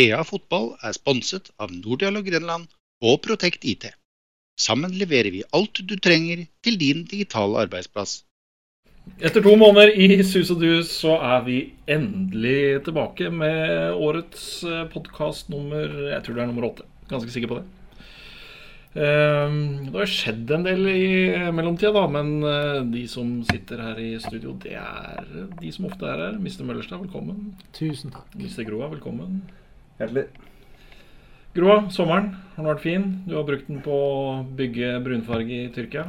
Thea fotball er sponset av Nordialog Grenland og Protect IT. Sammen leverer vi alt du trenger til din digitale arbeidsplass. Etter to måneder i sus og dus så er vi endelig tilbake med årets podkast nummer Jeg tror det er nummer åtte. Ganske sikker på det. Ehm, Det har skjedd en del i mellomtida, da, men eh, de som sitter her i studio, det er de som ofte er her. Mr. Møllerstad, velkommen. Tusen takk. Mr. Groa, velkommen. Hjertelig. Groa, sommeren har vært fin. Du har brukt den på å bygge brunfarge i Tyrkia.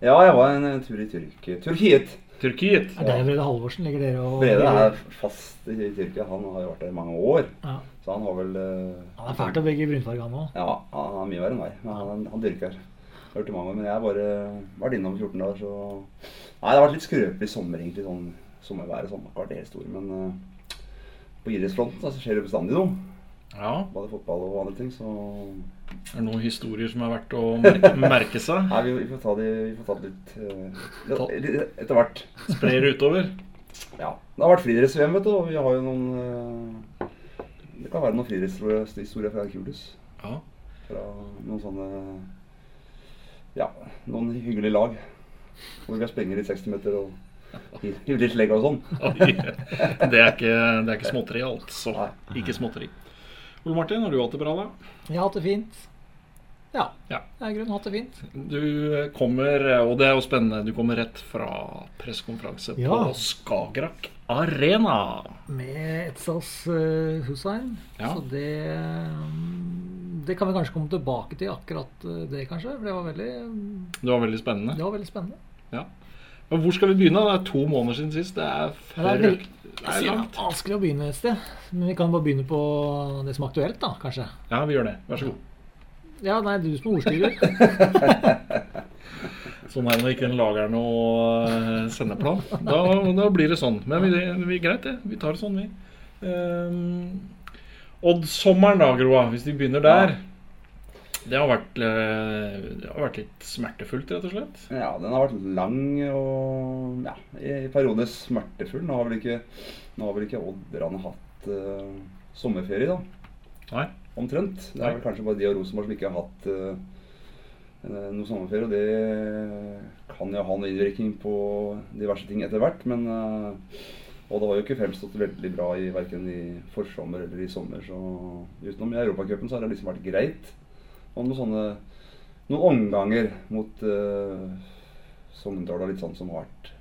Ja, jeg var en, tur i Tyrkia. Turkiet. Tyrkiet. Er det Brede Halvorsen ligger dere og Brede er fast i Tyrkia. Han har jo vært der i mange år. Ja. Så han har vel uh, Han er fælt å bygge brunfarge, han òg. Ja, han er mye verre enn meg. Men han, han dyrker. Jeg har hørt i mange år, Men jeg har bare vært innom 14 dager, så Nei, det har vært litt skrøpelig sommer, egentlig. Sånn sommerværet sånn. Stor. Men eh, på idrettsfronten så skjer det bestandig noe. Ja. Både fotball og andre ting. Så Er det noen historier som er verdt å merke, merke seg? Nei, vi, vi, får ta det, vi får ta det litt, uh, etter hvert. Sprer utover? Ja. Det har vært friidretts-VM, vet du. Og vi har jo noen uh, Det kan være noen friidrettshistorier fra Kulus. Ja. Fra noen sånne Ja, noen hyggelige lag. Hvor vi har sprenger i 60 meter og hi- litt legg og sånn. Det er ikke, det er ikke småtteri, altså. Nei. Ikke småtteri. Ole Martin, har du hatt det bra, da? Jeg har hatt det fint. Ja. Ja. Jeg har i grunnen hatt det fint. Du kommer, og det er jo spennende, du kommer rett fra pressekonferanse Ja. på Skagerrak Arena. Med Etzas uh, Hussein. Ja. Så det mm, Det kan vi kanskje komme tilbake til, akkurat eh, det, kanskje. For det var veldig, Det var veldig spennende. det var veldig spennende. Ja. Men hvor skal vi begynne? Det er to måneder siden sist. Det er, Ja, det er vanskelig å begynne et sted. Men vi kan bare begynne på det som er aktuelt, da, kanskje. Ja, vi gjør det. Vær så god. Ja, nei, du som er ordstyrer. Sånn er det når ikke en lager noe eh, sendeplan. Da, da blir det sånn. Men vi, vi, greit, det. Vi tar det sånn, vi. Um, Odd-sommeren da, Groa, hvis vi begynner der. Det har, vært, eh, det har vært litt smertefullt, rett og slett. Ja, den har vært lang og ja, i perioder smertefull. Nå har vel ikke, har vel ikke Odderne hatt uh, sommerferie, da. Nei. Omtrent. Det er vel kanskje bare de og Rosenborg som ikke har hatt eh, noe sommerferie. Og det kan jo ha noe innvirkning på diverse ting etter hvert. Men uh, Og det har jo ikke fremstått veldig bra i verken i forsommer eller i sommer. Så utenom i Europacupen så har det liksom vært greit. Og noen sånne noen omganger mot uh, Sogndal og litt sånn som har vært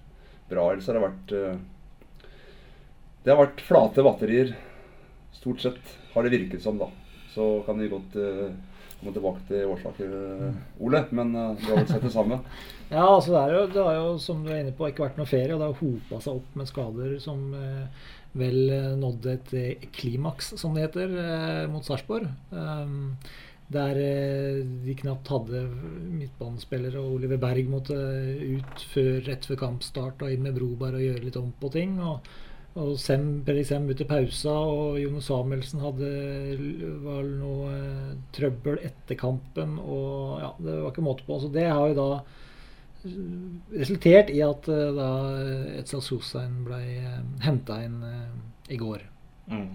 bra. Ellers har det vært uh, Det har vært flate batterier. Stort sett har det virket som, da. Så kan vi godt uh, komme tilbake til årsaker, eh, Ole. Men uh, du har vel sett det samme? Ja, altså det, jo, det har jo, som du er inne på, ikke vært noe ferie. Og det har hopa seg opp med skader som uh, vel nådde et klimaks, som det heter, mot Sarpsborg. Um, der eh, de knapt hadde midtbanespillere, og Oliver Berg måtte ut før, rett før kampstart og inn med Broberg og gjøre litt om på ting. og og Sem, Peri ut i pausa, og Jone Samuelsen hadde vel noe eh, trøbbel etter kampen. Og ja, det var ikke måte på. Så det har jo da eh, resultert i at eh, da Etzal Sosain ble henta inn eh, i går. Mm.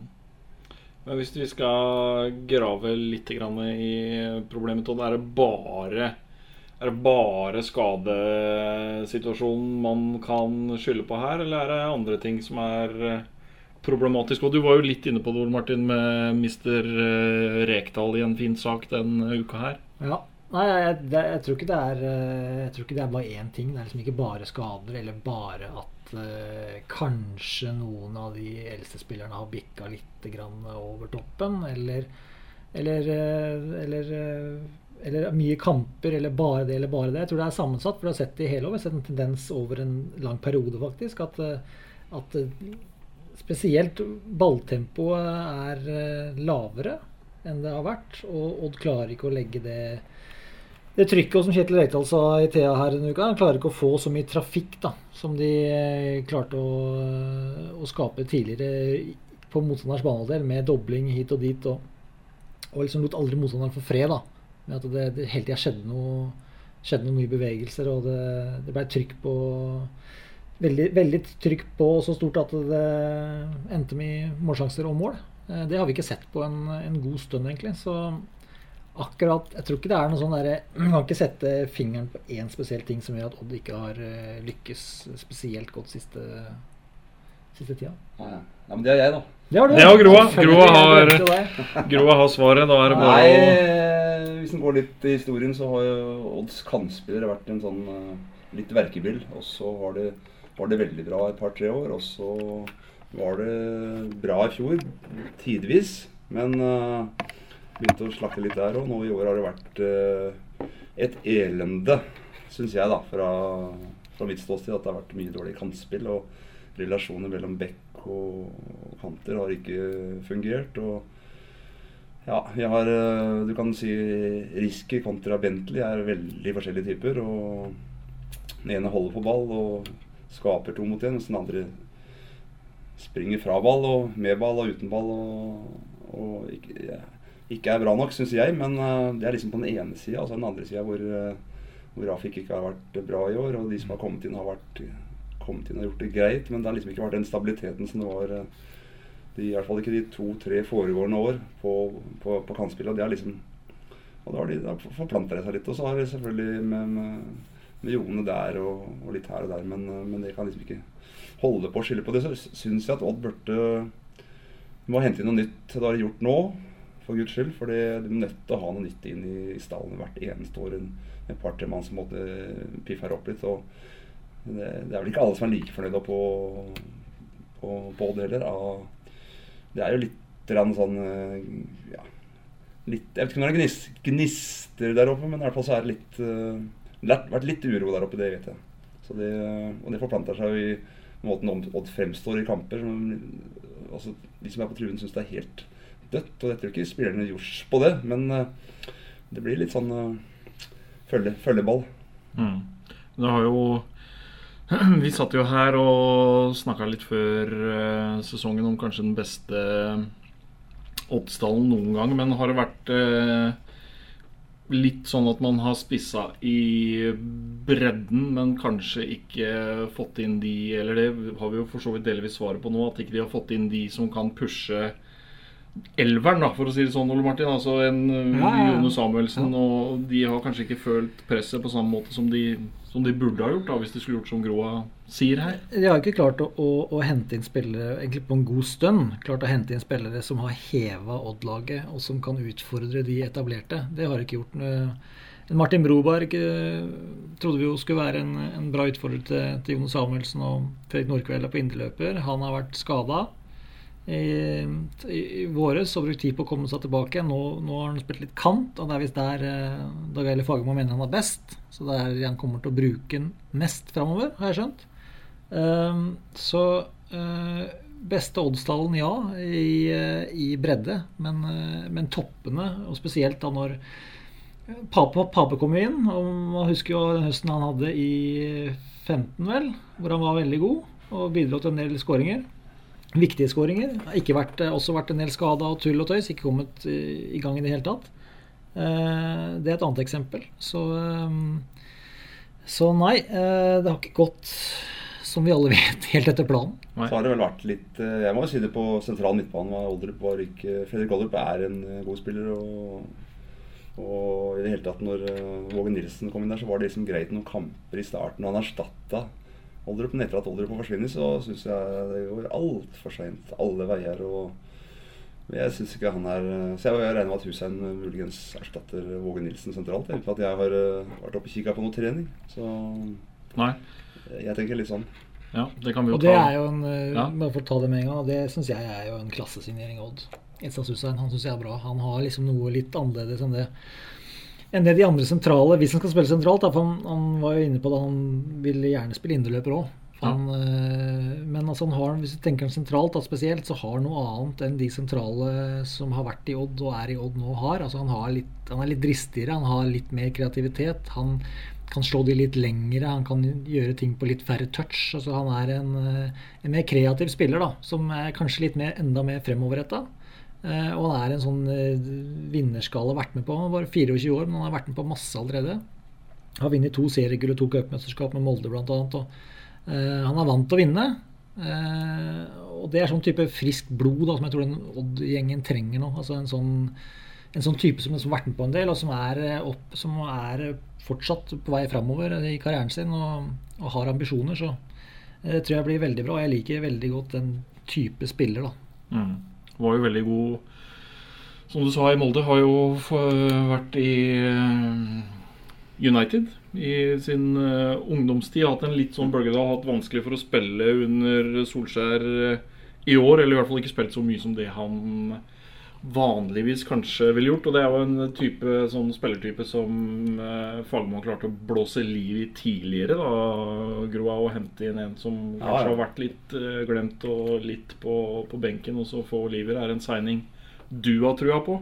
Men hvis vi skal grave litt i problemet, Todd, er det bare er det bare skadesituasjonen man kan skylde på her, eller er det andre ting som er eh, problematisk? Og du var jo litt inne på det, Martin, med Mr. eh, Rekdal i en fin sak den uka her. Ja. Nei, jeg, jeg, jeg, tror er eh, Jeg tror ikke det er bare én ting. Det er liksom ikke bare skader, eller bare at eh, kanskje noen av de eldste spillerne har bikka litt over toppen, eller eller, eh, eller eh, eller mye kamper, eller bare det, eller bare det. Jeg tror det er sammensatt. For du har sett det i hele år. Vi har sett en tendens over en lang periode, faktisk. At, at spesielt balltempoet er lavere enn det har vært. Og Odd klarer ikke å legge det det trykket, som Kjetil Rekdal sa i Thea her denne uka, han klarer ikke å få så mye trafikk da, som de eh, klarte å, å skape tidligere på motstanders banehalvdel, med dobling hit og dit. Og, og liksom lot aldri motstanderen få fred. da, med at det, det hele tida skjedde noe skjedde noen nye bevegelser, og det, det ble trykk på veldig, veldig trykk på så stort at det endte med målsjanser og mål. Eh, Det har vi ikke sett på en, en god stund, egentlig. Så akkurat Jeg tror ikke det er noe sånn derre Man kan ikke sette fingeren på én spesiell ting som gjør at Odd ikke har eh, lykkes spesielt godt siste, siste tida. Ja, ja. men det har jeg, da. Det har du. Det har Groa. Groa har- Groa har svaret. Da er det bare Nei, å eh, hvis en går litt i historien, så har jo Odds kantspillere vært en sånn eh, litt verkebyll. Og så var det, var det veldig bra et par-tre år, og så var det bra i fjor, tidvis. Men eh, begynte å slakke litt der, og nå i år har det vært eh, et elende, syns jeg, da, fra, fra mitt ståsted, at det har vært mye dårlig kantspill. Og relasjoner mellom bekk og kanter har ikke fungert. og ja, jeg har eh, Du kan si Riski kontra Bentley er veldig forskjellige typer. og Den ene holder på ball og skaper to mot én, mens den andre springer fra ball og med ball og uten ball. og, og ikke, ja, ikke er bra nok, syns jeg. Men eh, det er liksom på den ene sida. Altså den andre sida hvor, uh, hvor Rafik ikke har vært bra i år. Og de som har kommet inn, har vært, kommet inn har gjort det greit. Men det har liksom ikke vært den stabiliteten som det var eh, de, i hvert fall ikke de to-tre foregående år på, på, på kantspillet. Det er liksom Og da har de da forplanta seg litt. Og så har de selvfølgelig med, med, med Jone der og, og litt her og der, men, eh, men det kan liksom ikke holde på å skylde på det. Så syns jeg at Odd burde må hente inn noe nytt. Det har de gjort nå, for guds skyld. For de er nødt til å ha noe nytt inn i, stallen hvert eneste år. En, en par-tre mann som måtte piffe her opp litt. og det, det er vel ikke alle som er like fornøyde på, på, på Odd heller. det er jo litt sånn eh, ja, litt, Jeg vet ikke om det er gnis, gnister der oppe, men i hvert fall så er det litt Det har vært litt uro der oppe, det vet jeg. Så det, og det forplanter seg i måten Odd fremstår i kamper. Som, altså, de som er på truen, syns det er helt dødt. Og jeg tror ikke spillerne gjorde på det, men uh, det blir litt sånn uh, følge, følgeball. Mm. Det har jo Vi satt jo her og snakka litt før eh, sesongen om kanskje den beste Oddsdalen noen gang, men har det vært eh, litt sånn at man har spissa i bredden, men kanskje ikke fått inn de Eller det har vi jo for så vidt delvis svaret på nå, at ikke de har fått inn de som kan pushe elveren, da, for å si det sånn, Ole Martin. Altså en uh, Ja, ja, ja. Jone Samuelsen. Og de har kanskje ikke følt presset på samme måte som de, som de burde ha gjort, da, hvis de skulle gjort som Groa sier her. De har ikke klart å, å, å hente inn spillere egentlig på en god stund. Klart å hente inn spillere som har heva Odd-laget, og som kan utfordre de etablerte. Det har de ikke gjort. Noe. Martin Broberg eh, trodde vi jo skulle være en, en bra utfordrer til, til Jone Samuelsen og Fredrik Nordkveld på indreløper. Han har vært skada i, i, våres og brukt tid på å komme seg tilbake. Nå, nå har han spilt litt kant, og det er visst der eh, Dag Eile Fagermo mener han er best. Så det er han kommer til å bruke den mest framover, har jeg skjønt. Um, så uh, beste oddstallen, ja, i, uh, i bredde. Men, uh, men toppene, og spesielt da når Pape, Pape kom inn. Og man husker jo den høsten han hadde i 15, vel, hvor han var veldig god og bidro til en del skåringer. Viktige skåringer. Har Ikke vært, eh, også vært en del skada og tull og tøys. Ikke kommet i, i gang i det hele tatt. Eh, det er et annet eksempel. Så, eh, så nei, eh, det har ikke gått, som vi alle vet, helt etter planen. Nei. Så har det vel vært litt eh, Jeg må jo si det på sentral midtbane. var Oldrup var ikke Fredrik Oldrup er en eh, god spiller. Og, og i det hele tatt når eh, Våge Nilsen kom inn der, så var det liksom greit noen kamper i starten. Og han erstatta Oldrup. Men etter at Oldrup har forsvunnet, så syns jeg det går altfor seint alle veier. og jeg synes ikke han er Så jeg regner med at Hussein muligens erstatter Våge Nilsen sentralt. Uten at jeg har eh, vært oppe og kikka på noe trening. Så Nei. jeg tenker litt sånn. Ja, det kan vi jo Og det ta. er jo en eh, Ja. Bare for å ta det med en gang, og det syns jeg er jo en klassesignering Odd. Etsas Hussein, han syns jeg er bra. Han har liksom noe litt annerledes enn det enn det de andre sentrale Hvis han skal spille sentralt, da, for han, han var jo inne på det, han ville gjerne spille indreløper òg. Ja. Men altså han har, hvis du tenker han sentralt da, spesielt, så har han noe annet enn de sentrale som har vært i Odd og er i Odd nå, har. Altså han, har litt, han er litt dristigere, han har litt mer kreativitet. Han kan slå de litt lengre, han kan gjøre ting på litt færre touch. Altså han er en, eh, en mer kreativ spiller, da, som er kanskje litt mer, enda mer fremoverretta. Eh, og han er en sånn eh, vinnerskala vært med på. Han er bare 24 år, men han har vært med på masse allerede. Har vunnet to seriegull og to cupmesterskap med Molde bl.a. Og, eh, han er vant til å vinne. Og det er sånn type friskt blod da, som jeg tror den Odd-gjengen trenger nå. Altså en sånn, en sånn type som har vært med på en del, og som er, opp, som er fortsatt på vei framover i karrieren sin og, og har ambisjoner. Så det tror jeg blir veldig bra. Og jeg liker veldig godt den type spiller, da. Mm. Var jo veldig god Som du sa, i Molde har jo vært i United i sin ungdomstid, ungdomstid. Hatt en litt sånn bølgedal, hatt vanskelig for å spille under Solskjær uh, i år. Eller i hvert fall ikke spilt så mye som det han vanligvis kanskje ville gjort. Og det er jo en type, sånn spillertype som eh, Fagmann klarte å blåse liv i tidligere. da, Groa, Å hente inn en som kanskje ja, ja. har vært litt eh, glemt og litt på, på benken, og så få liv i det. Er en signing du har trua på?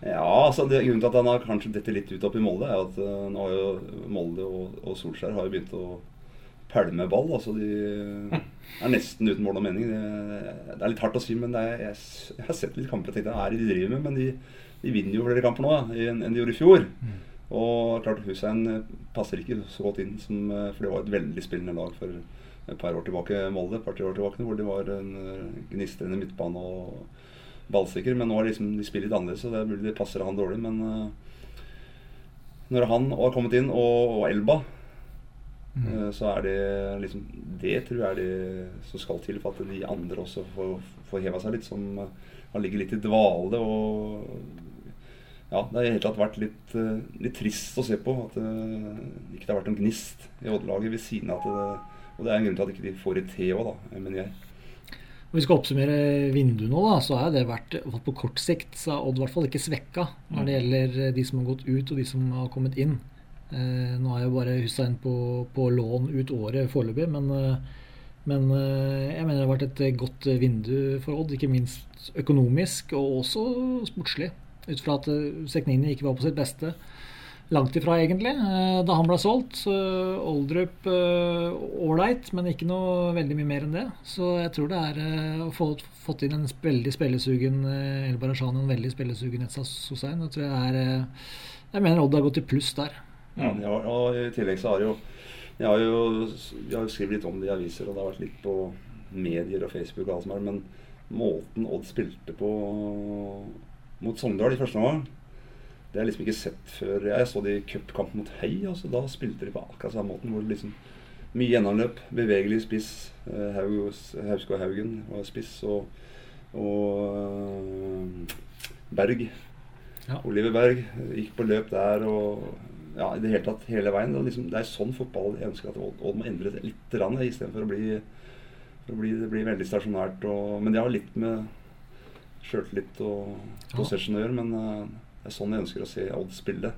Ja, altså det, Grunnen til at han har kanskje dette litt ut opp i Molde, er at uh, nå har jo Molde og, og, Solskjær har jo begynt å ball. altså De er nesten uten mål og mening. Det, det, er litt hardt å si, men er, jeg, jeg, har sett litt kamper og tenkt hva er det de driver med? Men de, de vinner jo flere kamper nå ja, enn de gjorde i fjor. Mm. Og klart Hussein eh, passer ikke så godt inn, som, eh, for det var et veldig spillende lag for et par år tilbake, Molde, et par-tre år tilbake, hvor de var en gnistrende midtbane. og ballsikker. Men nå har liksom, de spiller litt annerledes, så det er mulig det passer han dårlig. Men når han har kommet inn, og, og Elba, mm. uh, så er det liksom Det tror jeg er det som skal til for at de andre også får, får heva seg litt, som uh, har ligget litt i dvale. og ja, det har i hele tatt vært litt, litt, trist å se på at det ikke har vært noen gnist i Odd-laget ved siden av at det, Og det er en grunn til at de ikke får det te òg, mener jeg. Når vi skal oppsummere vinduet nå, da, så har det vært på kort sikt så har Odd i hvert fall ikke svekka når det gjelder eh, de som har gått ut og de som har kommet inn. Eh, nå er jo bare Hussein på, på lån ut året foreløpig, men, eh, men eh, jeg mener det har vært et godt vindu for Odd. Ikke minst økonomisk og også sportslig. Ut fra at Seknini ikke var på sitt beste langt ifra, egentlig, da han ble solgt. Oldrup ålreit, men ikke noe veldig mye mer enn det. Så jeg tror det er å få fått inn en veldig spillesugen El Barashan, en veldig spillesugen Etsa Sosein. Jeg er Jeg mener Odd har gått i pluss der. Ja, og i tillegg så har jo jeg har jo, jeg har jo skrevet litt om det i aviser, og det har vært litt på medier og Facebook og alt som er, men måten Odd spilte på mot Sogndal i første omgang det har jeg liksom ikke sett før. Jeg så det i cupkamp mot Hei. Altså, da spilte de på akkurat samme måten. hvor det liksom Mye gjennomløp, bevegelig spiss. Eh, Hausko Haugen var spiss. Og, og uh, Berg. Ja. Oliver Berg gikk på løp der. og ja, i det hele tatt hele veien. Det er, liksom, det er sånn fotball jeg ønsker at Odd må endre litt, istedenfor å bli, for å bli, det blir veldig stasjonært. Og, men det har litt med sjøltillit og possession å gjøre. men uh, det er sånn jeg ønsker å se Odd spille.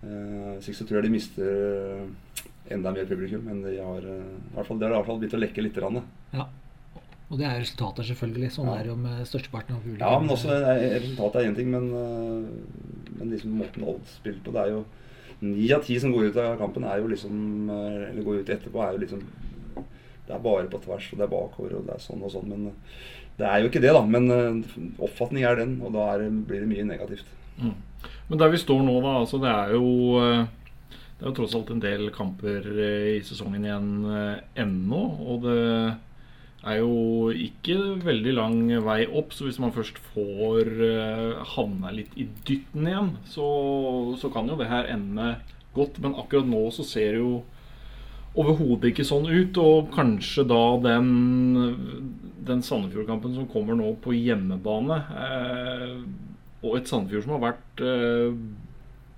Eh, ikke så tror jeg de mister eh, enda mer publikum enn de har uh, i hvert fall, Det har i hvert fall begynt å lekke litt. Ja. Og det er resultater, selvfølgelig. Sånn ja. er det jo med størsteparten av publikum. Ja, men også resultatet er én ting, men, men liksom måten Odd spiller på Det er jo ni av ti som går ut av kampen, er jo liksom Eller går ut etterpå, er jo liksom Det er bare på tvers, og det er bakover, og det er sånn og sånn. Men det er jo ikke det, da. Men oppfatning er den, og da er, blir det mye negativt. Mm. Men der vi står nå, da. Altså det er jo eh, det er jo tross alt en del kamper eh, i sesongen igjen eh, ennå. Og det er jo ikke veldig lang vei opp, så hvis man først får havna litt i dytten igjen, så, så, kan jo det her ende godt. Men akkurat nå så ser det jo overhodet ikke sånn ut. Og kanskje da den, den Sandefjord-kampen som kommer nå på hjemmebane uh, og et Sandefjord som har vært uh,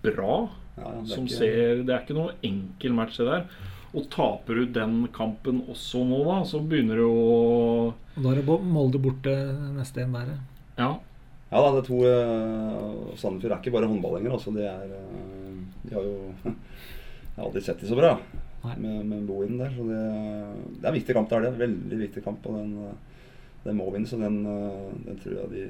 bra. Ja, som ikke... ser, det er ikke noe enkel match, det der. Og taper du den kampen også nå, da, så begynner det å Og Da er det Molde borte neste igjen der. Ja. Ja da, det er to uh, Sandefjord er ikke bare håndball lenger. Altså, de, er, uh, de har jo Jeg har aldri sett de så bra med, med Bohin der. Så det, det, er en viktig kamp. Det er det. Veldig viktig kamp. Og den, den må vinne, så den, den tror jeg de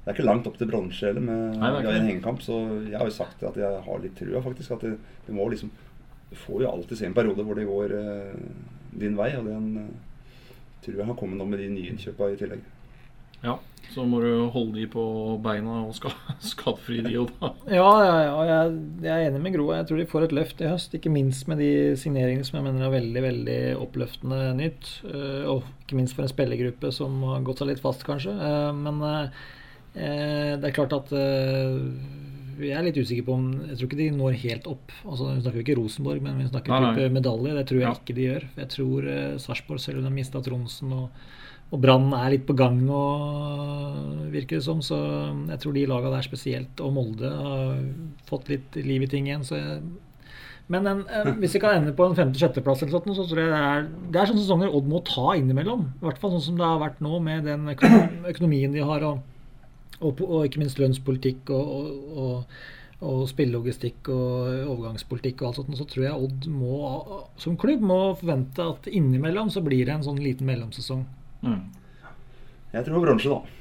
det er ikke langt opp til bronse heller med Nei, en hengekamp. Så jeg har jo sagt at jeg har litt trua, faktisk. At det, det, må liksom Du får jo alltid se en periode hvor det går uh, din vei, og den uh, tror jeg har kommet nå med de nye innkjøpa i tillegg. Ja, så må du holde de på beina og ska, skadefri de òg, da. Ja, ja, ja jeg, jeg er enig med Gro. Jeg tror de får et løft i høst. Ikke minst med de signeringene som jeg mener er veldig veldig oppløftende nytt. Eh, Og ikke minst for en spillergruppe som har gått seg litt fast, kanskje. Eh, Men eh, eh, det er klart at eh, jeg er litt usikker på om Jeg tror ikke de når helt opp. Altså, Vi snakker jo ikke Rosenborg, men vi snakker Nei, nei. medalje. Det tror jeg Ja. ikke de gjør. Jeg tror uh, Sarpsborg, selv om de har mista Tronsen og, og Brann er litt på gang nå, virker det som. Så jeg tror de laga der spesielt, og Molde, har fått litt liv i ting igjen. Så jeg, men en, eh, hvis vi kan ende på en femte-sjetteplass, eller sånt, så tror jeg det er, det er sånne sesonger Odd må ta innimellom. I hvert fall sånn som det har vært nå, med den økonomien de har, og, og, og ikke minst lønnspolitikk og, og, og, og spillelogistikk og overgangspolitikk og alt sånt, så tror jeg Odd må, som klubb må forvente at innimellom så blir det en sånn liten mellomsesong. Mm. Jeg tror på bronse, da.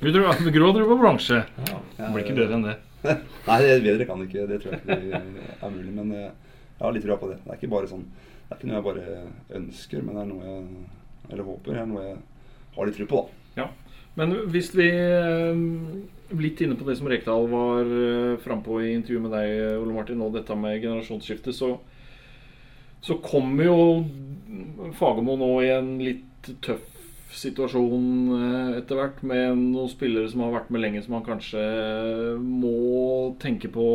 Du tror Grå tror på bronse. Ja, Det blir ikke bedre enn det. Nei, det bedre kan det ikke. Det tror jeg ikke er mulig. Men eh, jeg har litt trua på det. Det er ikke bare sånn Det er ikke noe jeg bare ønsker, men det er noe jeg Eller håper. Det er noe jeg har litt tro på, da. Ja. Men hvis vi eh, Litt inne på det som Rekdal var eh, frampå i intervjuet med deg, Ole Martin, og dette med generasjonsskifte, så, så kommer jo Fagermo nå i en litt tøff situasjon eh, etter hvert, med noen spillere som har vært med lenge, som han kanskje må tenke på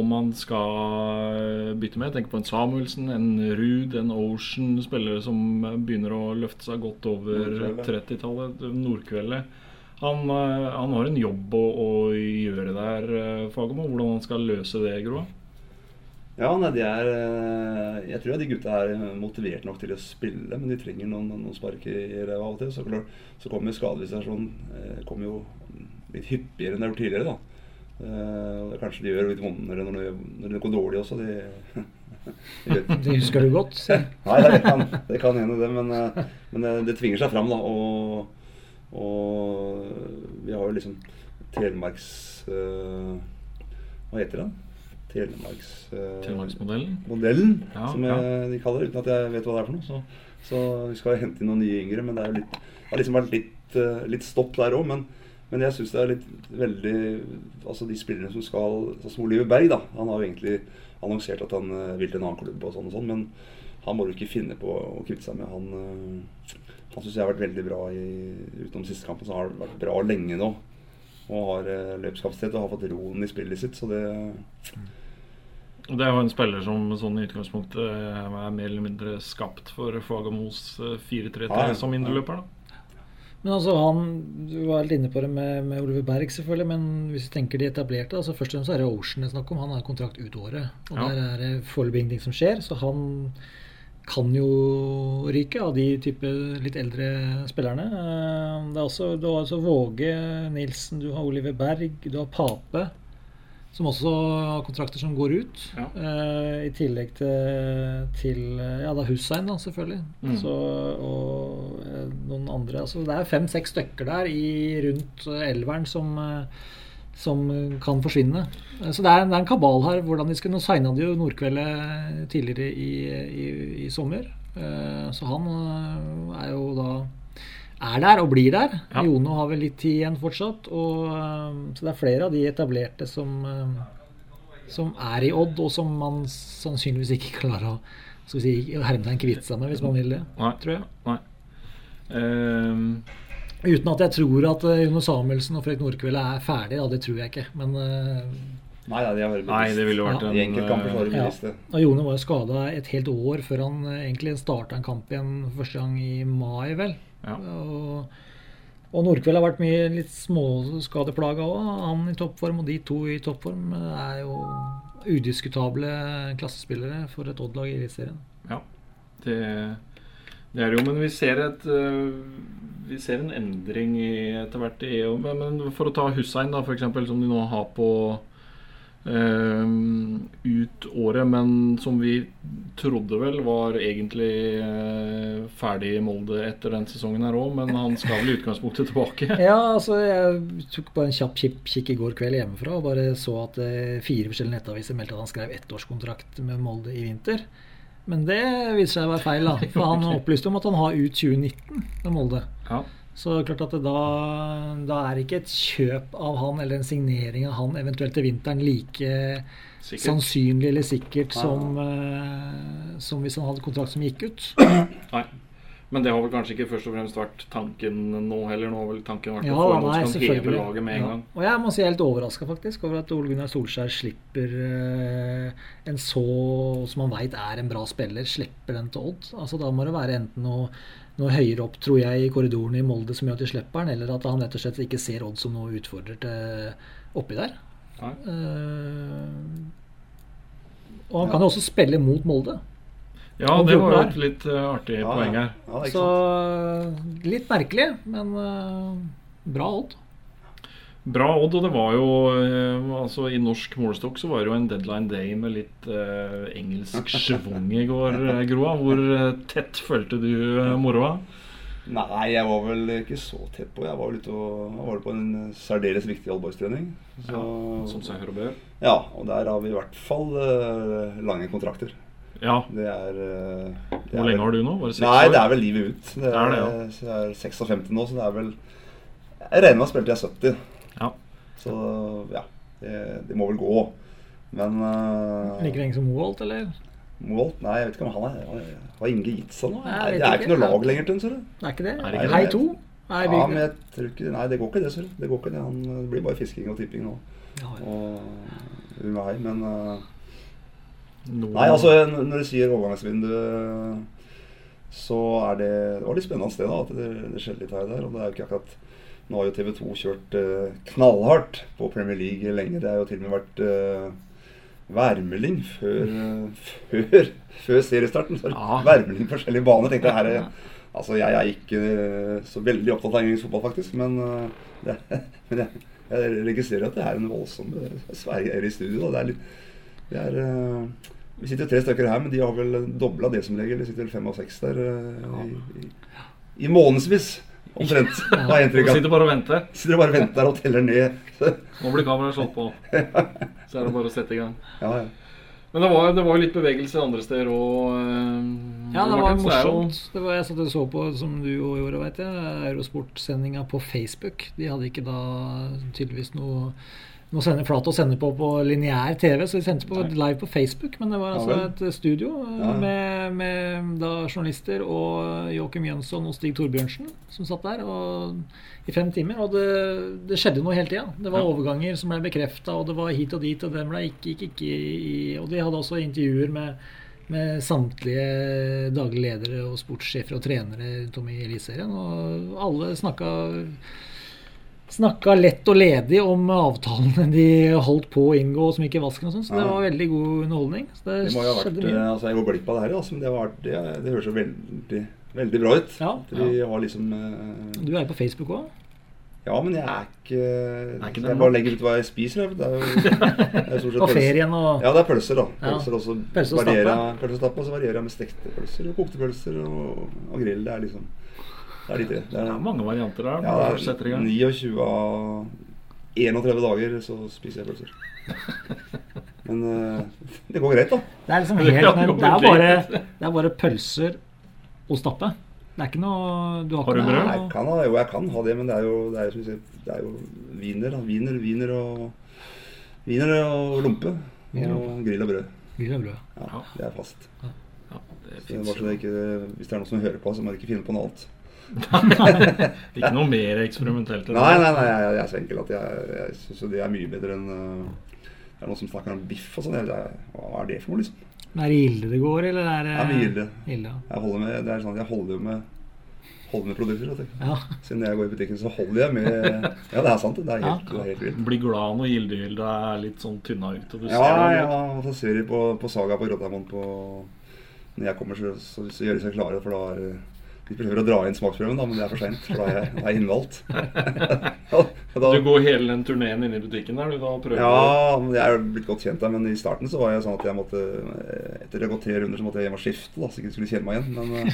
om han skal bytte med. Tenke på en Samuelsen, en Ruud, en Ocean. Spillere som begynner å løfte seg godt over 30-tallet. Nordkveldet. Han, eh, han har en jobb å, å gjøre der, eh, Fagermo. Hvordan han skal løse det, Gro? Ja, nei, de er eh, Jeg tror de gutta er motivert nok til å spille, men de trenger noen, noen spark i ræva av og til. Så, klart, så kommer skadevisasjonen kom kommer jo litt hyppigere enn det har gjort tidligere. da. Eh, og kanskje de gjør litt vondere når det, når det går dårlig også. De, de Det husker du godt. Se. Nei, det kan, det kan hende det, men, eh, men det, det tvinger seg fram, da. Og, og vi har jo liksom Telemarks eh, Hva heter det? Telemarks... eh, Telemarksmodellen? modellen, Ja, som ja. de kaller det, uten at jeg vet hva det er for noe. Så, så vi skal hente inn noen nye yngre, men det, litt, det har liksom vært litt, uh, litt stopp der òg. Men, men jeg syns det er litt veldig Altså de spillerne som skal Sånn som Oliver Berg, da. Han har jo egentlig annonsert at han uh, vil til en annen klubb og sånn og sånn, men han må du ikke finne på å kvitte seg med. Han, uh, han syns jeg har vært veldig bra i, utenom siste kampen, så har han vært bra lenge nå. Og har eh, løpskapasitet og har fått roen i spillet sitt, så det Det er jo en spiller som sånn i utgangspunktet eh, er mer eller mindre skapt for Fagermos eh, 4-3-3 Ja, ja. som indreløper. Men altså han, Du var litt inne på det med, med Oliver Berg, selvfølgelig. Men hvis du tenker de etablerte, altså først og fremst så er det Ocean det er snakk om. Han har kontrakt ut året. Og Ja. der er det foreløpig ingenting som skjer. Så han kan jo ryke av de type litt eldre spillerne. Eh, Det er også, du har altså Våge Nilsen, du har Oliver Berg, du har Pape. Som også har kontrakter som går ut. Ja. Eh, I tillegg til, til Ja, det er Hussein, da, selvfølgelig. Mm. Så, og eh, noen andre. Altså, det er fem-seks stykker der i rundt eh, elveren som, eh, som kan forsvinne. Eh, Så det er, det er en kabal her. hvordan de skulle, Nå signa de jo Nordkveldet tidligere i, i, i sommer. Eh, Så han eh, er jo da er der og blir der. Ja. Jono har vel litt tid igjen fortsatt. Og, eh, så det er flere av de etablerte som, eh, som er i Odd, og som man sannsynligvis ikke klarer å skal vi si, hermetegn kvitte seg med, hvis man vil det. Nei. Tror jeg. Nei. Um. Uten at jeg tror at Jono Samuelsen og Fredrik Nordkveld er ferdig, da, det tror jeg ikke. Men uh, Nei, ja, de har nei, det ville vært Ja, en de Ja. og Jone var jo skada et helt år før han uh, egentlig starta en kamp igjen første gang i mai, vel. Ja. Og, og Nordkveld har vært mye litt småskadeplaga òg. Han i toppform og de to i toppform er jo udiskutable klassespillere for et Odd-lag i Eliteserien. Ja, det, det er det jo. Men vi ser et øh, Vi ser en endring etter hvert i men, men for å ta Hussein, da, eksempel, som de nå har på ut året, men som vi trodde vel var egentlig øh, ferdig i Molde etter den sesongen her òg, men han skal vel i utgangspunktet tilbake. Ja, altså jeg tok bare en kjapp kikk, kikk i går kveld hjemmefra og bare så at eh, fire forskjellige nettaviser meldte at han skrev ettårskontrakt med Molde i vinter. Men det viser seg å være feil, da. For han opplyste om at han har ut 2019 med Molde. Ja. Så klart at da, da er ikke et kjøp av han eller en signering av han eventuelt til vinteren like Sikkert. sannsynlig eller sikkert som, uh, som hvis han hadde kontrakt som gikk ut. Nei. Men det har vel kanskje ikke først og fremst vært tanken nå heller. Nå har vel tanken vært Ja, å få nei, noen som kan heve laget med en Ja. gang. Og jeg må si jeg er helt overraska faktisk over at Ole Gunnar Solskjær slipper uh, en så som han veit er en bra spiller, slipper den til Odd. Altså Da må det være enten noe, noe høyere opp, tror jeg, i korridoren i Molde som gjør at de slipper den, eller at han rett og slett ikke ser Odd som noe utfordrer til oppi der. Eh, og han kan jo også spille mot Molde. Ja, det var jo et litt uh, artig Ja, poeng her. Ja, er Så litt merkelig, men uh, bra Odd. Bra Odd, og det var jo eh, altså I norsk målestokk så var det jo en deadline day med litt eh, engelsk schwung i går, eh, Groa. Hvor eh, tett følte du eh, moroa? Nei, jeg var vel ikke så tett på. Jeg var ute og, var på en særdeles viktig allboys-trening. Så- Som seg hør og bør. Ja, og der har vi i hvert fall eh, lange kontrakter. Ja. Det er, det Hvor er lenge vel- har du nå? Var det seks Nei, år? det er vel livet ut. Det Det er det, ja. så jeg er 56 nå, så det er vel Jeg regner med til jeg er 70. Så ja, det, det må vel gå. Men uh, Like lenge som Moholt, eller? Moholt Nei, jeg vet ikke om han er Har Inge gitt seg nå? Nei, det er ikke. ikke noe lag lenger til ham, ser du. Det er ikke det? Er det ikke Hei det? to? Nei, Ja, men jeg tror ikke Nei, det går ikke det, ser du. Det går ikke det. Han det blir bare fisking og tipping nå. Ja, ja. Og med hei, men uh, Nei, altså når du sier overgangsvindu, så er det Det var litt spennende sted da, at det, det skjedde litt her og der. Og det er jo ikke akkurat Nå har jo TV 2 kjørt eh, knallhardt på Premier League lenge. Det har jo til og med vært eh, værmelding før, eh, før, før seriestarten. Så Ja. Værmelding på forskjellige baner. tenkte jeg her er- Altså, jeg er ikke eh, så veldig opptatt av engelsk fotball, faktisk. Men, eh, det, men jeg, jeg registrerer at det er en voldsom sverger i studio. Da. Det er litt det er, eh, vi sitter tre stykker her, men de har vel dobla det som regel. Det sitter vel fem og seks der eh, i, i, i månedsvis. Omtrent, har jeg inntrykk av. sitter bare og venter. Sitter og venter og teller ned. Nå blir kameraet slått på. Så er det bare å sette i gang. ja, ja. Men det var, det var litt bevegelse andre steder òg. Ja, det var morsomt. Det var jeg satt og så på, som du òg gjorde, veit jeg, Eurosport-sendinga på Facebook. De hadde ikke da tydeligvis noe noe sender flat å sende på på lineær TV, så de sendte på live på Facebook. Men det var altså et studio eh, Ja. med, med da journalister og Joakim Jønsson og Stig Torbjørnsen som satt der og, i fem timer. Og det, det skjedde noe hele tida. Det var Ja. overganger som ble bekrefta, og det var hit og dit, og den ble ikke, ikke i Og de hadde også intervjuer med med samtlige daglige ledere og sportssjefer og trenere rundt om i Eliteserien. Og alle snakka Snakka lett og ledig om avtalene de holdt på å inngå som gikk i vasken og sånn. Så det var veldig god underholdning. Så det, Det må jo ha vært mye. altså Jeg går glipp av det her, altså, men det, vært, det, det høres jo veldig, veldig bra ut. Ja. At De har liksom uh, Du er jo på Facebook òg? Ja, men jeg er ikke, ikke Jeg bare legger ut hva jeg spiser. Det er jo, det er På ferien og Ja, det er pølser, da. Ja. Pølser også pølser og stappe. Pølse og stappe, og så varierer jeg med stekte pølser og kokte pølser og, og grill. Det er liksom Det er de tre. Det Det er, er mange varianter der. ja, det er 29 av 31 dager så spiser jeg pølser. Men uh, det går greit, da. Det er liksom helt det men det er, bare, det er bare pølser og stappe. Det er ikke noe Du har, Har du brød? Jeg kan ha, jo, jeg kan ha det, men det er jo, det er jo, jeg sier, det er jo viner, da. viner wiener og viner og lompe. Og Og grill og brød. grill og brød. Ja, det er fast. Ja, det Så bare så det ikke, hvis det er noen som hører på, så må de ikke finne på noe annet. Ikke noe mer eksperimentelt enn Nei, nei, nei, jeg, jeg er så enkel at jeg, jeg syns det er mye bedre enn uh, Det er noen som snakker om biff og sånn. Hva er det for noe, liksom? Men Er det Gilde det går, eller er det Det er mye Gilde. Gilde, ja. Jeg holder med, det er sånn, at jeg holder jo med holder med produkter. ja. Siden jeg går i butikken, så holder jeg med Ja, det er sant. det. Er helt, er helt vilt. Blir glad når Gilde-Gilde er litt sånn tynna ut. Og du ser Ja, det. ja, og så ser de på, på Saga på Grådheimond på Når jeg kommer, så, så, så gjør de seg klare, for da er De prøver å dra inn smaksprøven, da, men det er for seint, for da er jeg, er innvalgt. Da- Du går hele den turneen inne i butikken der, du da prøver Ja, jeg er blitt godt kjent der, men i starten så var jeg sånn at jeg måtte Etter å ha gått tre runder, så måtte jeg hjem og skifte, da, så ikke skulle kjenne meg igjen. Men, eh,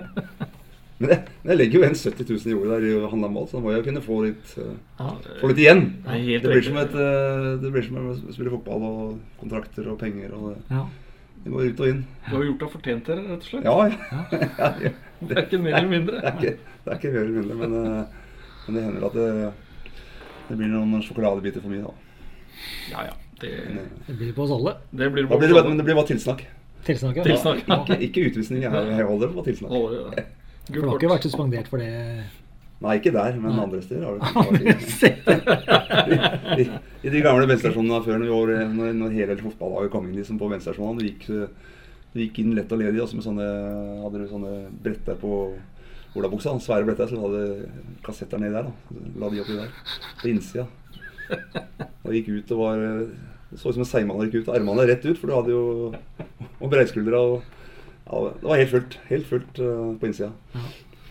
men, jeg, men jeg legger jo igjen 70 000 i jordet der i å handle mat, så da må jeg jo kunne få litt, uh, få litt igjen. Det Det blir som et, eh, det blir som å spille fotball og kontrakter og penger og det. ja. Det går ut og inn. Du har gjort deg fortjent til det, rett og slett. Ja, ja. ja. ikke mer eller mindre. Det er ikke, det er ikke mer eller mindre, men, eh, men det hender at det, det blir noen sjokoladebiter for mye, da. Ja, ja. Det, eh, Det blir på oss alle. det blir på oss alle. men det blir bare tilsnakk. Tilsnakket. Tilsnakk. Ikke, ikke utvisning. Jeg, jeg holder på tilsnakk. Holder ja. Du har ikke vært suspendert for det? Nei, ikke der, men andre steder har vært i, i, I de gamle bensinstasjonene før, når, når, når hele fotballaget kom inn liksom, på bensinstasjonene, du gikk, du gikk inn lett og ledig, altså med sånne, hadde du sånne bretter på olabuksa, svære bretter, så du hadde kassetter nedi der, da. La de oppi der, på innsida. Og gikk ut og var Det så ut som en seigmann gikk ut. Armene rett ut, for du hadde jo Og breiskuldra og ja, Det var helt fullt. Helt fullt uh, på innsida.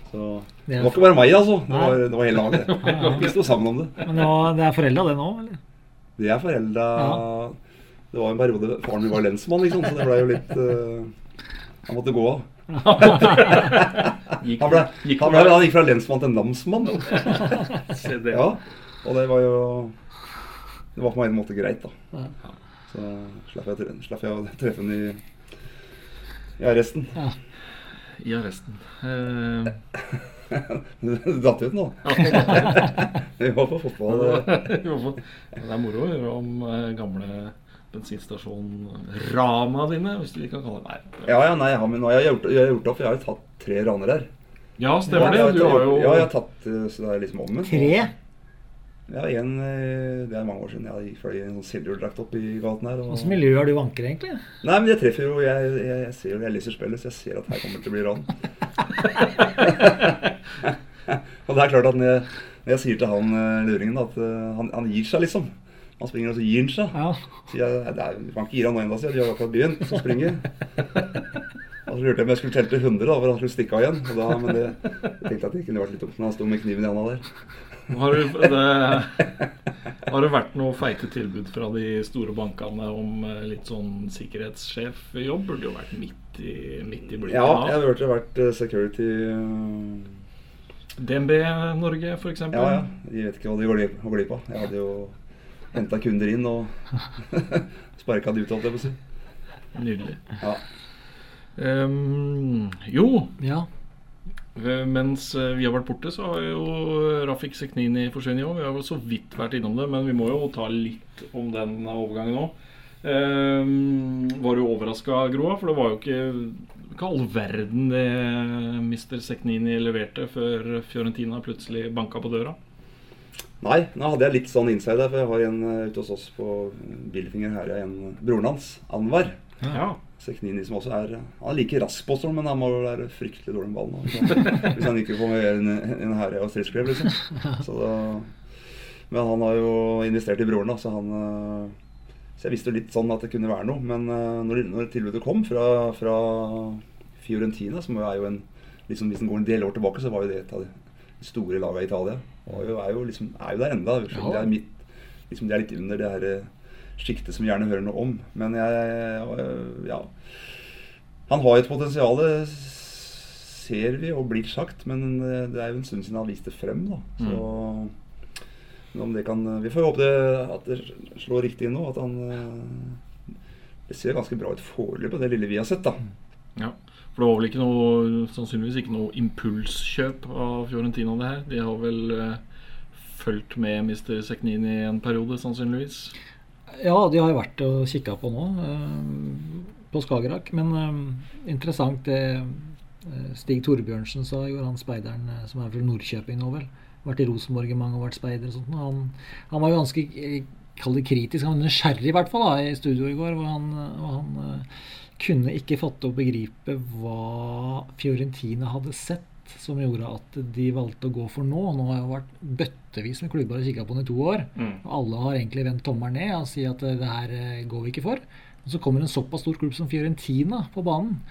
Så Det var ikke bare meg, altså. Det var, det var hele laget. Vi sto sammen om det. Men det, var, det er forelda, det nå? eller? Det er forelda Ja. Det var en periode faren min var lensmann, liksom, så det ble jo litt uh, Han måtte gå av. Gikk, Han, ble, gikk han, ble, han gikk fra lensmann til namsmann. Ja, og det var jo Det var på en måte greit, da. Så slapp jeg, slapp jeg å treffe ham i, i arresten. Ja. I arresten. Eh, Det datt ut nå. Vi var på fotball. eh, det er moro å høre om eh, gamle bensinstasjon-rana dine, hvis du ikke kan kalle det. Ja, ja, nei, ja, men nå har jeg gjort, jeg har gjort opp, for jeg har jo tatt tre raner her. Ja, stemmer Ja, det. Du har jo Ja, jeg har tatt Så det er liksom omvendt. Tre? Ja, en, eh, det er mange år siden. Jeg fløy i en sånn silverdrakt opp i gaten her. Og... Hvilket miljø har du vanker, egentlig? Nei, men jeg treffer jo Jeg, jeg, jeg ser jo, jeg leser spillet, så jeg ser at her kommer det til å bli ran. og det er klart at når jeg, når jeg sier til han eh, luringen at eh, han, han gir seg, liksom. Han springer, og så gir han seg. Ja. Så jeg, det er, man kan ikke gi han nå ennå, sier jeg. De har akkurat begynt å springe. Og så lurte jeg om jeg skulle telle til 100, da, for han skulle stikke av igjen. Og da, men det, jeg tenkte at det kunne vært litt dumt når han sto med kniven i handa der. Har, du, det, har det vært noe feite tilbud fra de store bankene om eh, litt sånn sikkerhetssjefjobb? Burde jo vært midt i, midt i blinken. Ja, jeg har hørt det har vært eh, security eh, DNB Norge, eksempel. Ja, ja. De vet ikke hva de går glipp- av. Jeg hadde jo henta kunder inn og sparka de ut, holdt jeg på å si. Nydelig. Ja. Um, jo, ja. Eh, mens eh, vi har vært borte, så har jo Rafik Seknini forsvunnet òg. Vi har jo så vidt vært innom det, men vi må jo ta litt om den overgangen òg. var du overraska, Groa? For det var jo ikke, ikke all verden det Mr. Seknini leverte før Fiorentina plutselig banka på døra. Nei, nå hadde jeg litt sånn inside der, for jeg har en eh, ute hos oss på Billfinger her, er en broren hans, Anwar. Ja. Seknini som også er Han er like rask på sånn, men han må være fryktelig dårlig med ballen. altså. Hvis han ikke får med en, en herre og stridsklev, liksom. Så da, men han har jo investert i broren, da, så han eh, Så jeg visste jo litt sånn at det kunne være noe. Men eh, når, når tilbudet kom fra, fra Fiorentina, som er jo en liksom, Hvis en går en del år tilbake, så var jo det et av de store lagene i Italia. Og jo, er, jo liksom, er jo der enda. Liksom, om Det er, liksom, det er litt under det her eh, sjiktet som vi gjerne hører noe om. Men jeg Ja. Han har et potensial, ser vi og blir sagt, men eh, det er jo en stund siden han viste frem. da. Så men om det kan, Vi får håpe det, at det slår riktig nå. At han Det ser ganske bra ut foreløpig, det lille vi har sett. da. Ja, for det var vel ikke noe sannsynligvis ikke noe impulskjøp av Fiorentina, det her. De har vel fulgt med Mr. Seknini en periode, sannsynligvis. Ja, de har jeg vært og kikka på nå, eh, på Skagerrak. Men eh, interessant det eh, Stig Torbjørnsen sa, gjorde han speideren som er fra Nordkjøping nå, vel. Vært i Rosenborg i mange og vært speider og sånt. Han, han var jo ganske kall kritisk, han var nysgjerrig i hvert fall da, i studio i går. hvor han, han kunne ikke fatte og begripe hva Fiorentina hadde sett som gjorde at de valgte å gå for nå. Nå har jo vært bøttevis med klubber og kikka på den i to år. Og alle har egentlig vendt tommelen ned og sier at eh, det her eh, går vi ikke for. Og så kommer en såpass stor klubb som Fiorentina på banen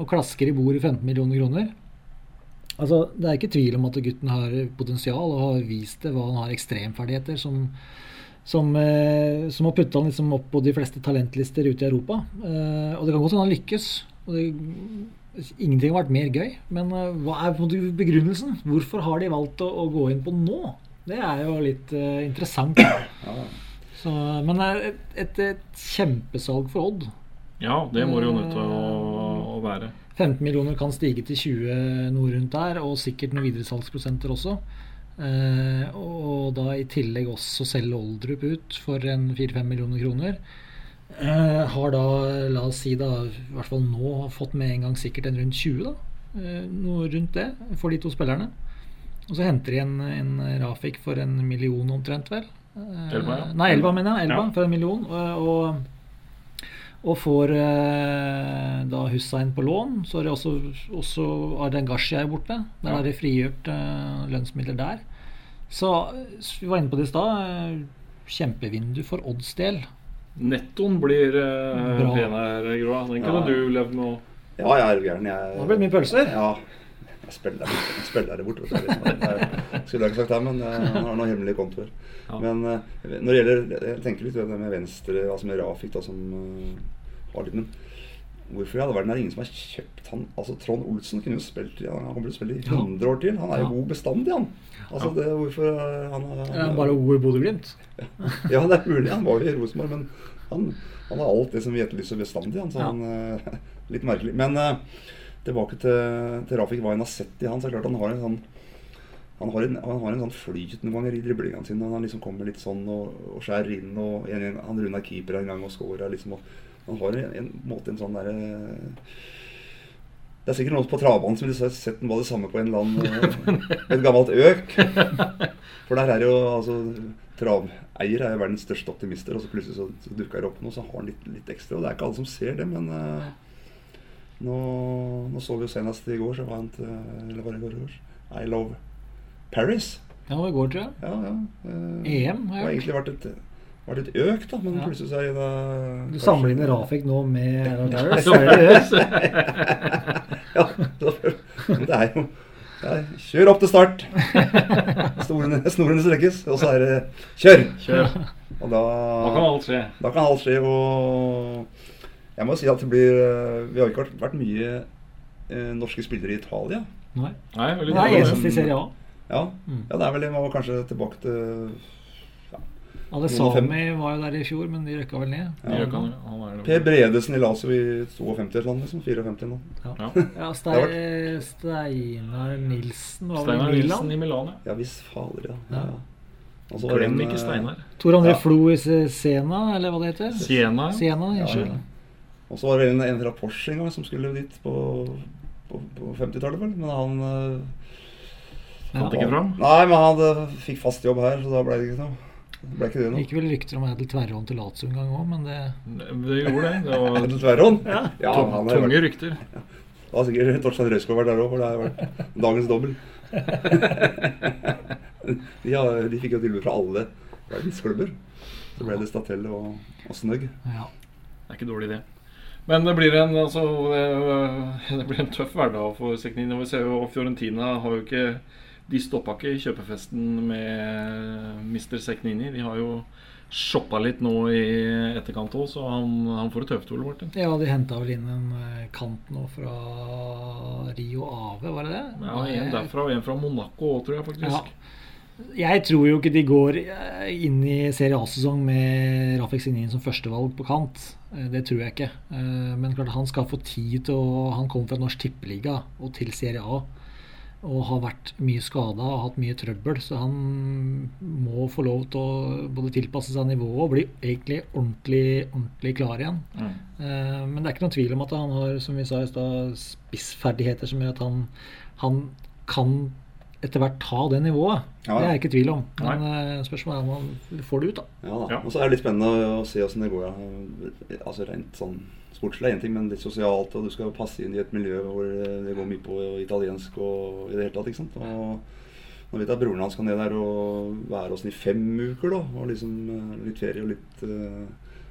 og klasker i bordet 15 millioner kroner. Altså, Det er ikke tvil om at gutten har potensial og har vist det hva han har ekstremferdigheter som, som, eh, som har putta han liksom opp på de fleste talentlister ute i Europa. Eh, og det kan godt hende han lykkes. Og det, ingenting har vært mer gøy. Men eh, hva er på en måte begrunnelsen? Hvorfor har de valgt å, å gå inn på nå? Det er jo litt uh, interessant. Så, men eh, et, et, et kjempesalg for Odd. Ja, det må det jo nødt til å, å være. 15 millioner kan stige til 20 noe rundt der, og sikkert noen videresalgsprosenter også. Eh, og da i tillegg også selge Oldrup ut for en 4-5 millioner kroner. Eh, har da, la oss si da, i hvert fall nå fått med en gang sikkert en rundt 20, da. Eh, noe rundt det for de to spillerne. Og så henter de en, en Rafik for en million omtrent, vel. Eh, Elva, ja. Nei, Elva, mener jeg. Elva Ja. for en million. Og, og, får eh, da Hussein på lån. Så er det også, også Arden Gashi er borte. Der Ja. er det frigjort eh, lønnsmidler der. Så vi var inne på det i stad. Kjempevindu for Odds del. Nettoen blir eh, Bra. pen her, Groa. Den kunne Ja. du levd med å Ja, jeg er gæren. Jeg, Nå blir det mye pølser. Ja. Jeg spiller der, jeg spiller der borte. Jeg skulle jeg ikke sagt det, men eh, han har noen hemmelige kontoer. Ja. Men eh, når det gjelder Jeg tenker litt på det med venstre, altså med Rafik, da, som eh, har litt Men hvorfor i all verden er det ingen som har kjøpt han? Altså Trond Olsen kunne jo spilt ja, Han kommer til å spille i 100 år til. Han er jo god bestandig, han. Altså det, hvorfor han, han, han, er bare ord Bodø-Glimt. Ja, det er mulig. Han var jo i Rosenborg, men han, han har alt det som vi etterlyser bestandig. Han, så han, eh, litt merkelig. Men eh, tilbake til, til Rafik, hva en har sett i han, så er klart han har en sånn han har en, han har en sånn flyt noen ganger i driblingene sine. Han liksom kommer litt sånn og, og skjærer inn. og en, en, Han runder keeper en gang og scorer. Liksom, og han har en, en måte en sånn derre Det er sikkert noen på travbanen som ville sett den var det samme på en annen eh, et gammelt øk. For der er jo altså Traveier er jo verdens største optimister, og så plutselig så, så dukker det opp noe, så har han litt, litt ekstra. Og det er ikke alle som ser det, men uh, nå, nå så vi jo senest i går, så var han til Eller var det i går? i går? I Love Paris. Ja, det var i går, tror jeg. Ja, ja. Uh, EM, har har jeg hørt. egentlig vært et, vært litt økt, da, men Ja. plutselig så er det Du sammenligner Rafik nå med er det det? Ja, men det er jo ja, Kjør opp til start! Snorene, snorene strekkes, og så er det kjør! Kjør. Og da, Da kan alt skje. da kan alt skje. Og jeg må si at det blir eh, Vi har ikke vært, vært mye eh, norske spillere i Italia. Nei. Nei, veldig Det er eneste i Serie A. Ja, Mm. ja det er vel det. Man var kanskje tilbake til Alessami var jo der i fjor, men de røkka vel ned. Ja. Røkka, ikke han, han er Per Bredesen i Lazio i 52 et land, liksom. 54 nå. noe. Ja, Ja. ja Ste Steinar Nilsen var vel Steinar i Nilsen i Milan. Milan, ja. Ja visst fader, ja. Ja. Altså, Glem en, ikke eh, Steinar. Tor André Ja. Flo i Sena, eller hva det heter? Siena. Siena, Ja, unnskyld. ja. Og så var det en, en fra Porsche en gang som skulle dit på, på, på 50-tallet, vel. Men han eh, Fant ikke fram. Nei, men han hadde, fikk fast jobb her, så da ble det ikke noe. Det ble ikke det noe. gikk vel rykter om Edel til Tverrhånd til Lazio en gang òg, men det Det gjorde det. Det var Til Tverrhånd? Ja. ja tung- tunge vært, rykter. Det har sikkert Torstein Røyskov vært der òg, for det har vært dagens dobbel. de, har, de fikk jo tilbud fra alle verdensklubber. Så ble det Statell og, og Snøgg. Ja. Det er ikke dårlig, det. Men det blir en, altså, det, blir en tøff hverdag for Seknini. Vi ser jo Fiorentina har jo ikke De stoppa ikke kjøpefesten med Mr. Seknini. De har jo shoppa litt nå i etterkant òg, så han, han får det tøft, Ole Martin. ja, de henta vel inn en eh, kant nå fra Rio Ave, var det det? Ja, En derfra og en fra Monaco òg, tror jeg Ja. faktisk. Jeg tror jo ikke de går eh, inn i Serie A-sesong med Rafik Signin som førstevalg på kant. Eh, Det tror jeg ikke. Men klart han skal få tid til å Han kommer fra Norsk Tippeliga og til Serie A. Og har vært mye skada og hatt mye trøbbel. Så han må få lov til å både tilpasse seg nivået og bli egentlig ordentlig, ordentlig klar igjen. Mm. Eh, Men det er ikke noen tvil om at han har som vi sa i sted, spissferdigheter som gjør at han, han kan etter hvert ta det nivået. Ja, ja. Det er jeg ikke i tvil om. Men Nei. spørsmålet er om han får det ut, da. Ja da. Ja. Og så er det litt spennende å se åssen det går. Altså Rent sånn sportslig er én ting, men litt sosialt, og du skal passe inn i et miljø hvor det det går mye på italiensk og i det hele tatt. ikke sant? Og nå vet jeg at broren hans skal ned der og være hos ham i fem uker, da. Og liksom eh, litt ferie og litt eh,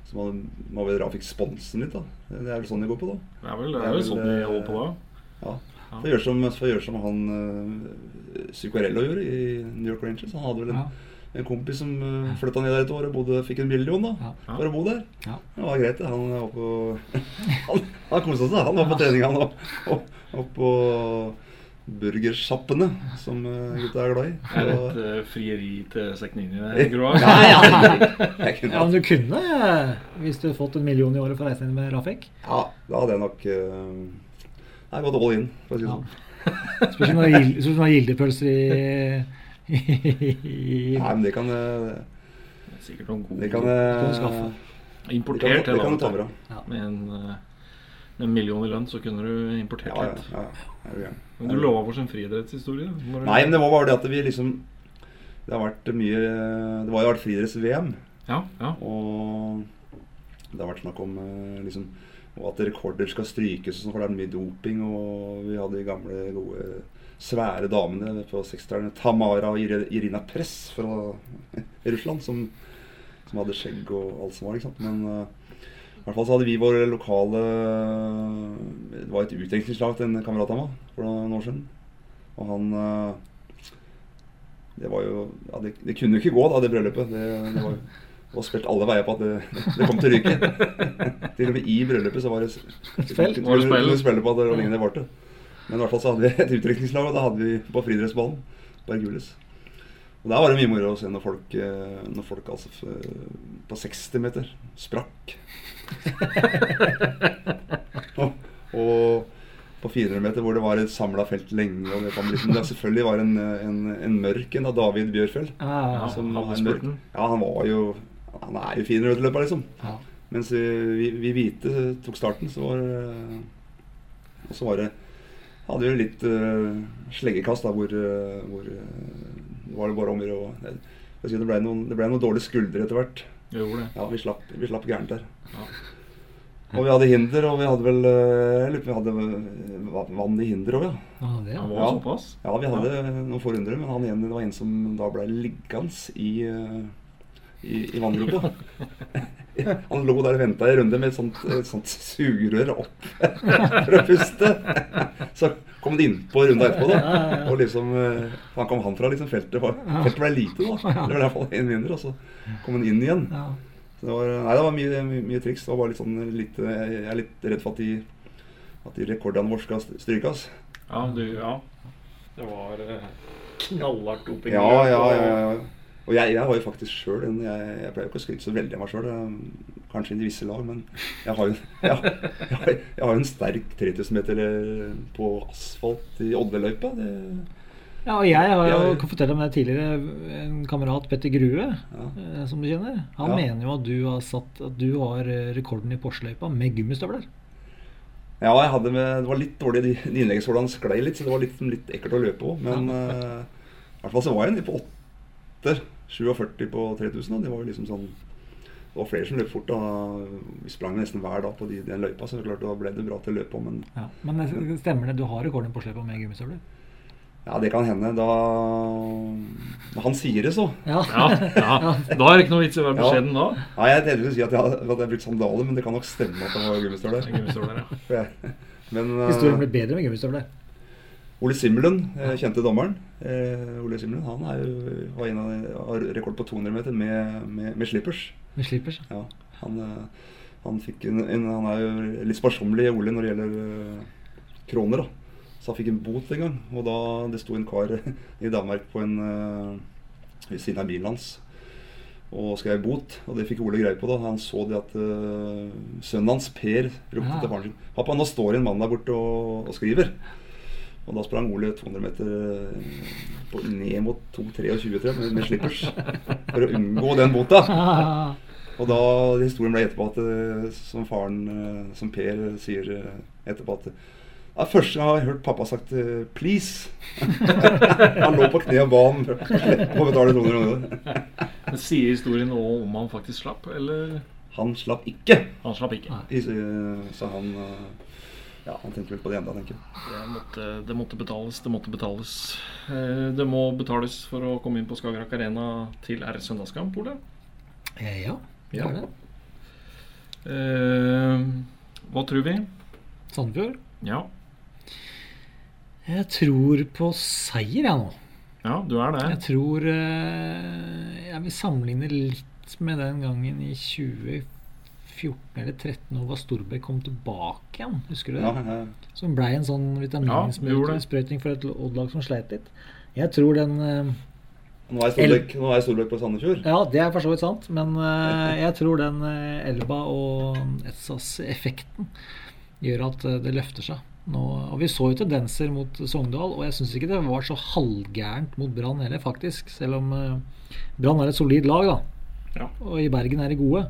Så må, må vel dra fikk sponsen litt, da. Det er vel sånn det går på, da. Det er vel, det er vel sånn de holder på da. Ja. Får gjøre som, gjøre som han uh, Zuccarello gjorde i New York Rangers. Han hadde vel en, Ja. En kompis som uh, flytta ned der et år og bodde, fikk en million da, Ja. for å bo der. Ja. Det var greit, det. Han var på Han, han koste seg. Han var på trening, han òg. Opp på burgersjappene som uh, gutta er glad i. Er det et uh, frieri til Seknini der, Groa? Ja, ja. Ja, men du kunne, eh, hvis du hadde fått en million i året for å reise inn med Rafek. Ja, da hadde jeg nok uh, Nei, gått all in, for å si det Ja. sånn. Spørs om du har gildepølser i Nei, men det kan Det er Sikkert noen gode Det kan kan du eh. Det kan, det kan ta bra. Ja. Med en, eh, en million i lønn så kunne du importert Ja, ja, litt. ja, ja. Men du lova oss en friidrettshistorie. Nei, men det var bare det at vi liksom Det har vært mye Det var jo vært friidretts-VM, Ja, ja. og det har vært snakk om eh, liksom og at rekorder skal strykes, og sånn, for det er mye doping. Og vi hadde de gamle, gode, svære damene på 60-tallet. Tamara og Irina Press fra Russland, som, som hadde skjegg og alt som var. Ikke sant? Men uh, i hvert fall så hadde vi vår lokale Det var et utdrikningslag til en kamerat av meg for noen år siden. Og han uh, Det var jo ja, det, det kunne jo ikke gå, da, det bryllupet. Det, det var jo og spilt alle veier på at det, det kom til å ryke. til og med i bryllupet så var det Spill. Var det spill? på at det var det varte. Men i hvert fall så hadde vi et utdrikningslag, og da hadde vi på friidrettsbanen. Bergulis. Og der var det mye moro å se når folk, eh, når folk altså på 60 meter sprakk. og, og på 400 meter hvor det var et samla felt lenge, og det, liksom, det selvfølgelig var en, en, en mørk en av David Bjørfjell. Ja, ja, Som han mørk. Ja, han var jo Han er jo fin rødløper, liksom. ja. Mens eh, vi, vi hvite tok starten, så var det Og så var det hadde jo litt uh, sleggekast da, hvor, uh, hvor uh, det var det bare om å gjøre jeg Det ble noen, det ble noen dårlige skuldre etter hvert. Ja, vi slapp, vi slapp gærent der. Ja. Og vi hadde hinder, og vi hadde vel Jeg lurer på om vi hadde vann i hinder òg, ja. ja, det, ja. var Ja. såpass. Ja, vi hadde noen få runder, men han ene, det var en som da ble liggende i, i, i vanngropa. Han lå der og venta i runde med et sånt, et sånt sugerør opp for å puste. Så kom det innpå runda etterpå, da. Og liksom eh, Han kom han fra liksom feltet var, Feltet ble lite, da. Det var i hvert fall én mindre, og så kom han inn igjen. Så det var, nei, det var mye, mye, mye triks. Det var bare litt sånn litt, Jeg er litt redd for at de, at de rekordene våre skal strykes. Ja, du, ja. Det var knallhardt knallhardt doping. Ja, ja, ja. ja. Og jeg, jeg har jo faktisk sjøl en jeg, jeg pleier jo ikke å skryte så veldig av meg sjøl, kanskje i visse lag, men jeg har jo jeg, jeg, har- en sterk 3000 meter eh, på asfalt i Oddeløypa. Det, Ja, og jeg har jo Ja, kan fortelle om det tidligere. En kamerat, Petter Grue, ja. eh, som du kjenner, han Ja. mener jo at du har satt At du har eh, rekorden i Porsløypa med gummistøvler. ja, jeg hadde med, det var litt dårlig de, de sklei litt, så det var litt, litt ekkelt å løpe på. Men eh, i hvert fall så var jeg nede på 8, 47 på 3000. Og det var jo liksom sånn Det var flere som løp fort. da Vi sprang nesten hver dag på de, den løypa, så er klart da ble det bra til å løpe på. Men Ja. Men stemmer det, du har rekorden på Porsløypa med gummistøvler? ja, det kan hende. Da Når han sier det, så. Ja. Ja, ja. Da er det ikke noe vits i å være beskjeden da. Nei, jeg tenkte å si at jeg hadde, hadde brukt sandaler, men det kan nok stemme at det var gummistøvler. Er gummistøvler, ja. Men uh, Historien ble bedre med gummistøvler. Ole Simmelund, eh, kjente dommeren. Eh, Ole Simmelund han er jo, har en av har rekord på 200 meter med, med, med slippers. Med slippers. Ja, han, eh, han, en, en, han er jo litt sparsommelig, Ole, når det gjelder kroner. da. Så han fikk en bot en gang. Og da det sto en kar i Danmark på en ved siden av bilen hans og skrev bot. Og det fikk Ole greie på. da. Han så det at uh, sønnen hans, Per, ropte Ja. til faren sin Pappa, nå står en mann der borte og, og skriver. Og da sprang Ole 200 meter eh, på, ned mot 2,23 tror jeg, med, med slippers. For å unngå den bota. Og da historien ble etterpå at eh, som faren, eh, som Per sier etterpå at det er første gang jeg har hørt pappa sagt 'please'. han lå på kne og ba om å betale 200 kroner. Men Sier historien noe om han faktisk slapp, eller Han slapp ikke. han slapp ikke? I- Så han Ja, han tenker vel på det enda, tenker jeg. Det måtte, det måtte betales, det måtte betales. Eh, Det må betales for å komme inn på Skagerrak Arena til R søndagskamp, Ole. eh, ja, det Ja. er det. Eh, hva tror vi? Sandefjord. Ja, Jeg tror på seier, jeg nå. ja du er det. Jeg tror eh, Jeg vil sammenligne litt med den gangen i 2014 14 eller 13 år var Storbekk kom tilbake igjen. Husker du det? Ja, ja. Som blei en sånn Ja, det. vitamininnsprøytning for et Odd-lag som sleit litt. Jeg tror den eh, Nå er Storbekk, på Sandefjord. Ja, det er for så vidt sant, men eh, jeg tror den eh, Elba og Etsas-effekten gjør at eh, det løfter seg. Nå, og Vi så jo tendenser mot Sogndal, og jeg syns ikke det var så halvgærent mot Brann heller, faktisk. Selv om eh, Brann er et solid lag, da. Ja. Og i Bergen er de gode.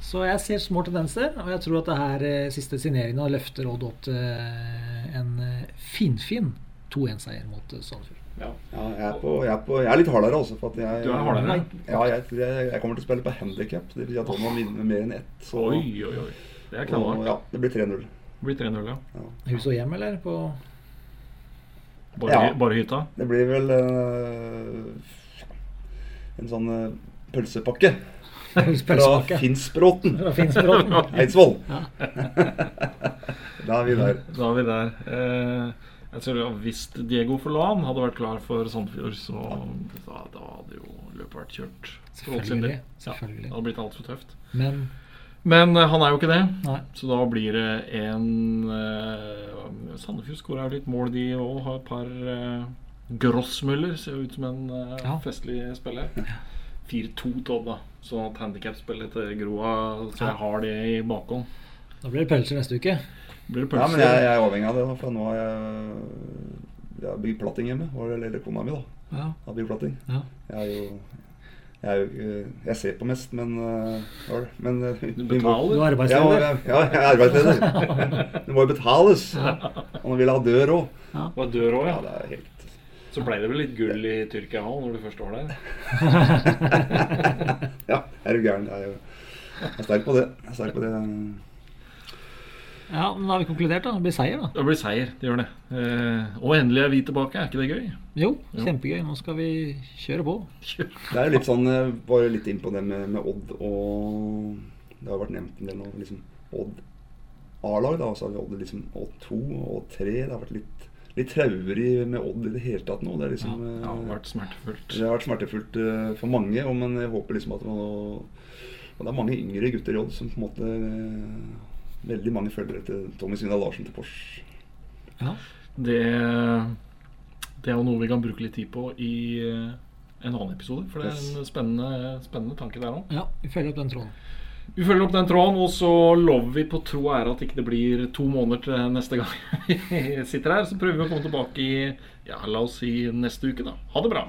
Så jeg ser små tendenser, og jeg tror at det her eh, siste signeringa løfter Odd opp til eh, en eh, finfin 2-1-seier mot Sandefjord. Ja. Ja, jeg, er på, jeg, er på, jeg er litt hardere, altså. For at jeg, Du er hardere? Ja, jeg, jeg, jeg kommer til å spille på handikap. Det vil si at Odd må vinne med mer enn ett. Så, Oi, oi, oi. Det er knallhardt. ja, det blir 3-0. Det blir 3-0, ja. Ja. Hus og hjem, eller? På Bare, Ja. bare hytta? Det blir vel eh, en sånn eh, pølsepakke fra? Finnsbråten. Fra Finnsbråten. Eidsvoll. Ja. da er vi der. Da er vi der. Eh, jeg tror Hvis Diego Forlan hadde vært klar for Sandefjord, så da, da hadde jo løpet vært kjørt. del. Selvfølgelig. Ja, det hadde blitt altfor tøft. Men Men eh, han er jo ikke det. nei. Så da blir det en eh, Sandefjord skåra litt mål, de òg. Har et par uh, Grossmüller. Ser jo ut som en eh, Ja. festlig spiller. 4-2 til Odda. da. Sånn at handikapspillet til Groa Så jeg har det i bakhånd. Da blir det pølser neste uke. Blir det Ja, men jeg, jeg er avhengig av det, for nå har jeg, jeg har bygd platting hjemme. Eller kona mi, da. Ja. Har bygd platting. ja. Jeg er jo jeg, er jo, jeg ser på mest, men, det? men øh, Du betaler? Du er Ja, arbeidsleder. ja, ja, jeg er arbeidsleder. Det må jo betales. Og nå vil jeg ha dør òg. Var dør òg, Ja, ja. det er helt Så ble det vel litt gull i Tyrkia òg, når du først var der? Ja, er du gæren. Jeg er er sterk på det. Jeg er sterk på det. Ja, men da har vi konkludert, da. Det blir seier, da. Det blir seier, det gjør det. Eh, og endelig er vi tilbake, er ikke det gøy? Jo, kjempegøy. Nå skal vi kjøre på. Det er jo litt sånn, bare litt inn på det med, med Odd og Det har vært nevnt en del nå. liksom Odd A-lag, da. Og så har vi Odd liksom Odd 2 og Odd 3. Det har vært litt, litt traurig med Odd i det hele tatt nå. Det, er liksom, Det har øh, vært smertefullt. Det har vært smertefullt øh, for mange, men jeg håper liksom at nå og Det er mange yngre gutter i Odd som på en måte øh, Veldig mange følgere til Tommy Svindal Larsen til Pors. Ja. Det, det er jo noe vi kan bruke litt tid på i eh, en annen episode. For det er en spennende, spennende tanke der òg. ja, vi følger opp den tråden. Vi følger opp den tråden, og så lover vi på tro og ære at ikke det blir to måneder til neste gang vi sitter her. Så prøver vi å komme tilbake i ja, la oss si neste uke, da. Ha det bra.